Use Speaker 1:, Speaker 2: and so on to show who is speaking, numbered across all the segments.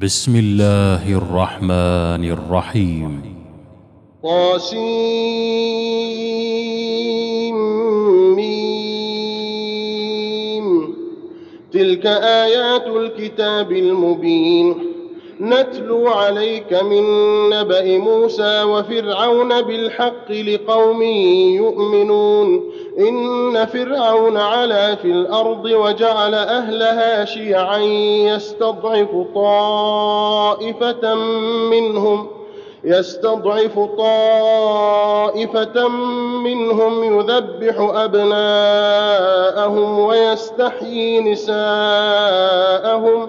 Speaker 1: بسم الله الرحمن الرحيم.
Speaker 2: طاسيم تلك آيات الكتاب المبين. نتلو عليك من نبأ موسى وفرعون بالحق لقوم يؤمنون. إن فرعون علا في الأرض وجعل أهلها شيعا يستضعف طائفة منهم يستضعف طائفة منهم يذبح أبناءهم ويستحيي نساءهم.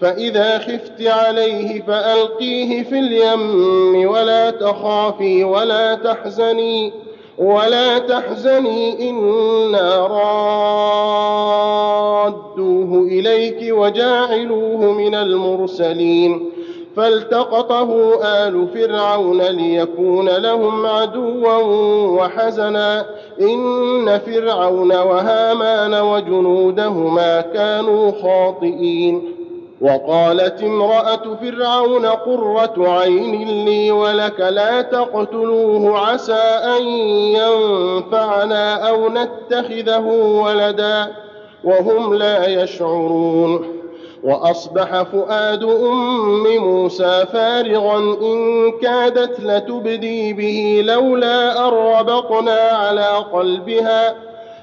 Speaker 2: فإذا خفت عليه فألقيه في اليم ولا تخافي ولا تحزني ولا تحزني إنا رادوه إليك وجاعلوه من المرسلين فالتقطه آل فرعون ليكون لهم عدوا وحزنا إن فرعون وهامان وجنودهما كانوا خاطئين وقالت امرأة فرعون قرة عين لي ولك لا تقتلوه عسى أن ينفعنا أو نتخذه ولدا وهم لا يشعرون. وأصبح فؤاد أم موسى فارغا إن كادت لتبدي به لولا أن ربطنا على قلبها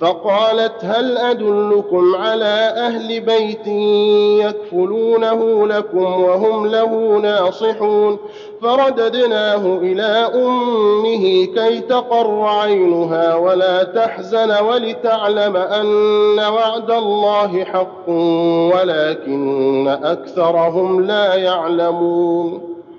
Speaker 2: فقالت هل أدلكم على أهل بيت يكفلونه لكم وهم له ناصحون؟ فرددناه إلى أمه كي تقر عينها ولا تحزن ولتعلم أن وعد الله حق ولكن أكثرهم لا يعلمون.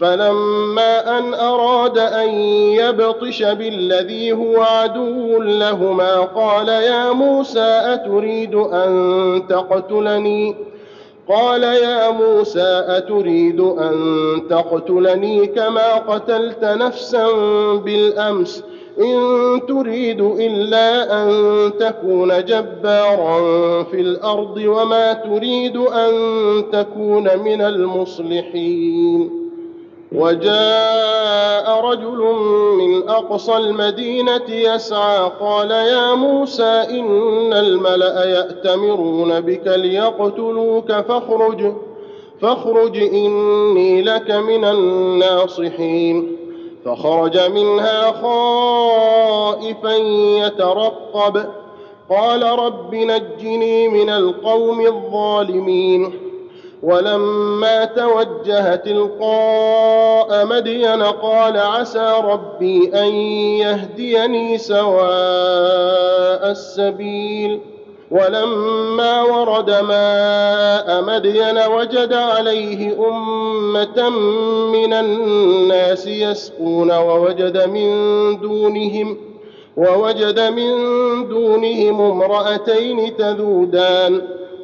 Speaker 2: فلما أن أراد أن يبطش بالذي هو عدو لهما قال يا موسى أتريد أن تقتلني؟ قال يا موسى أتريد أن تقتلني كما قتلت نفسا بالأمس إن تريد إلا أن تكون جبارا في الأرض وما تريد أن تكون من المصلحين. وجاء رجل من أقصى المدينة يسعى قال يا موسى إن الملأ يأتمرون بك ليقتلوك فاخرج فاخرج إني لك من الناصحين. فخرج منها خائفا يترقب قال رب نجني من القوم الظالمين. ولما توجه تلقاء مدين قال عسى ربي أن يهديني سواء السبيل. ولما ورد ماء مدين وجد عليه أمة من الناس يسقون ووجد من دونهم ووجد من دونهم امرأتين تذودان.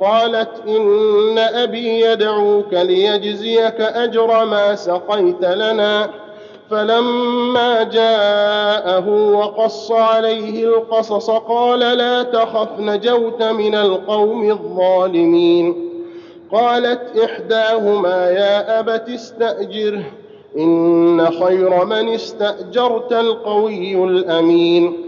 Speaker 2: قالت إن أبي يدعوك ليجزيك أجر ما سقيت لنا. فلما جاءه وقص عليه القصص قال لا تخف نجوت من القوم الظالمين. قالت إحداهما يا أبت استاجره إن خير من استأجرت القوي الأمين.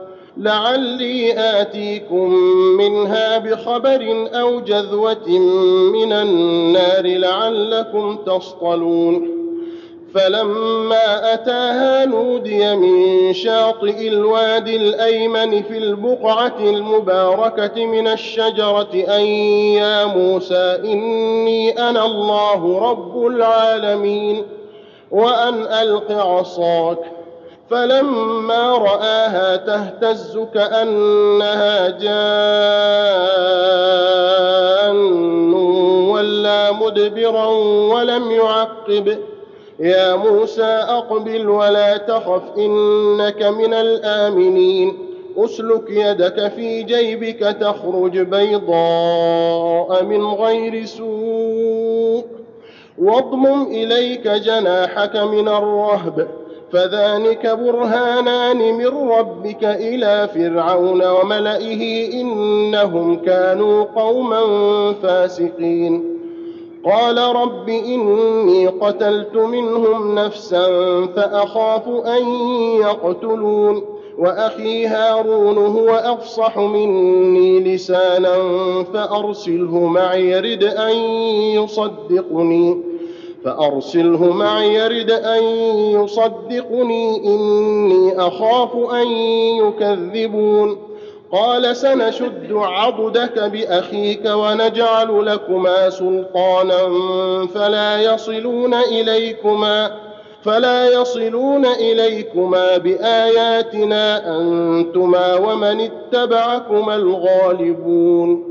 Speaker 2: لعلي آتيكم منها بخبر أو جذوة من النار لعلكم تصطلون. فلما أتاها نودي من شاطئ الوادي الأيمن في البقعة المباركة من الشجرة أن يا موسى إني أنا الله رب العالمين وأن ألق عصاك. فلما رآها تهتز كأنها جان ولا مدبرا ولم يعقب. يا موسى أقبل ولا تخف إنك من الآمنين. أسلك يدك في جيبك تخرج بيضاء من غير سوء. واضمم إليك جناحك من الرهب. فذلك برهانان من ربك إلى فرعون وملئه إنهم كانوا قوما فاسقين. قال رب إني قتلت منهم نفسا فأخاف أن يقتلون وأخي هارون هو أفصح مني لسانا فأرسله معي يرد أن يصدقني. فأرسله معي يرد أن يصدقني إني أخاف أن يكذبون. قال سنشد عضدك بأخيك ونجعل لكما سلطانا فلا يصلون إليكما فلا يصلون إليكما بآياتنا أنتما ومن اتبعكما الغالبون.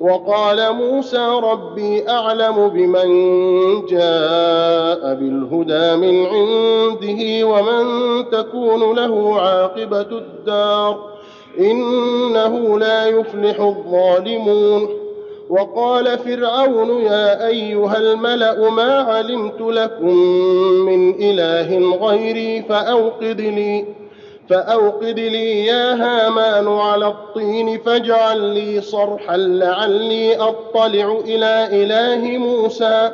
Speaker 2: وقال موسى ربي أعلم بمن جاء بالهدى من عنده ومن تكون له عاقبة الدار إنه لا يفلح الظالمون. وقال فرعون يا أيها الملأ ما علمت لكم من إله غيري فأوقد لي. فأوقد لي يا هامان على الطين فاجعل لي صرحا لعلي أطلع إلى إله موسى.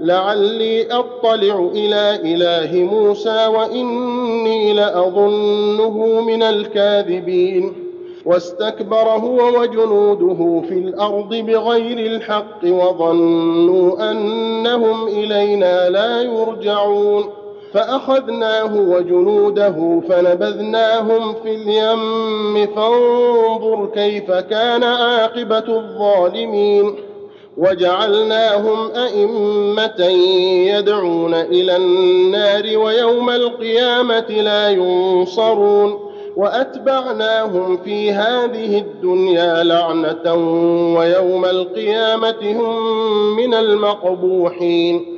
Speaker 2: لعلي أطلع إلى إله موسى وإني لأظنه من الكاذبين. واستكبر هو وجنوده في الأرض بغير الحق وظنوا أنهم إلينا لا يرجعون. فأخذناه وجنوده فنبذناهم في اليم. فانظر كيف كان عاقبة الظالمين. وجعلناهم أئمة يدعون إلى النار ويوم القيامة لا ينصرون. وأتبعناهم في هذه الدنيا لعنة ويوم القيامة هم من المقبوحين.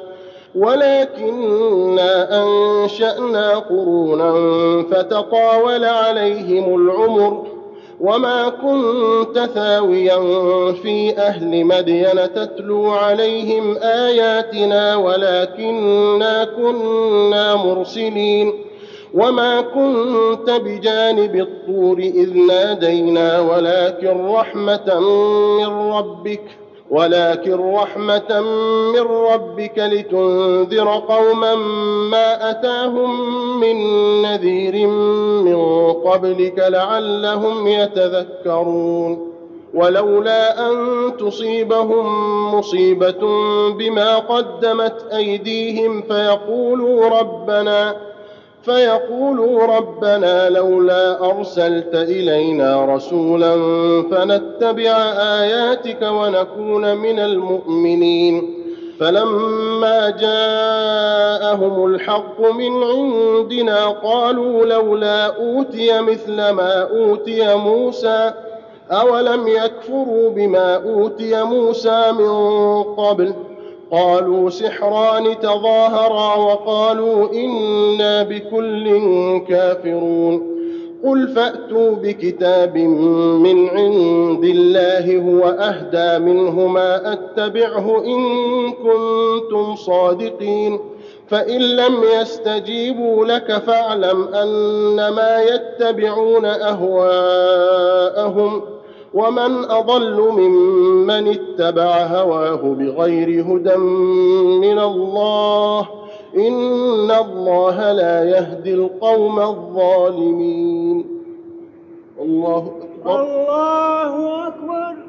Speaker 2: ولكنا أنشأنا قرونا فتطاول عليهم العمر وما كنت ثاويا في أهل مدين تتلو عليهم آياتنا ولكنا كنا مرسلين وما كنت بجانب الطور إذ نادينا ولكن رحمة من ربك ولكن رحمة من ربك لتنذر قوما ما أتاهم من نذير من قبلك لعلهم يتذكرون. ولولا أن تصيبهم مصيبة بما قدمت أيديهم فيقولوا ربنا فيقولوا ربنا لولا أرسلت إلينا رسولا فنتبع آياتك ونكون من المؤمنين. فلما جاءهم الحق من عندنا قالوا لولا أوتي مثل ما أوتي موسى أولم يكفروا بما أوتي موسى من قبل؟ قالوا سحران تظاهرا وقالوا إنا بكل كافرون. قل فأتوا بكتاب من عند الله هو أهدى منه ما أتبعه إن كنتم صادقين. فإن لم يستجيبوا لك فاعلم أنما يتبعون أهواءهم. ومن أضل ممن اتبع هواه بغير هدى من الله إن الله لا يهدي القوم الظالمين. الله
Speaker 3: أكبر. الله أكبر.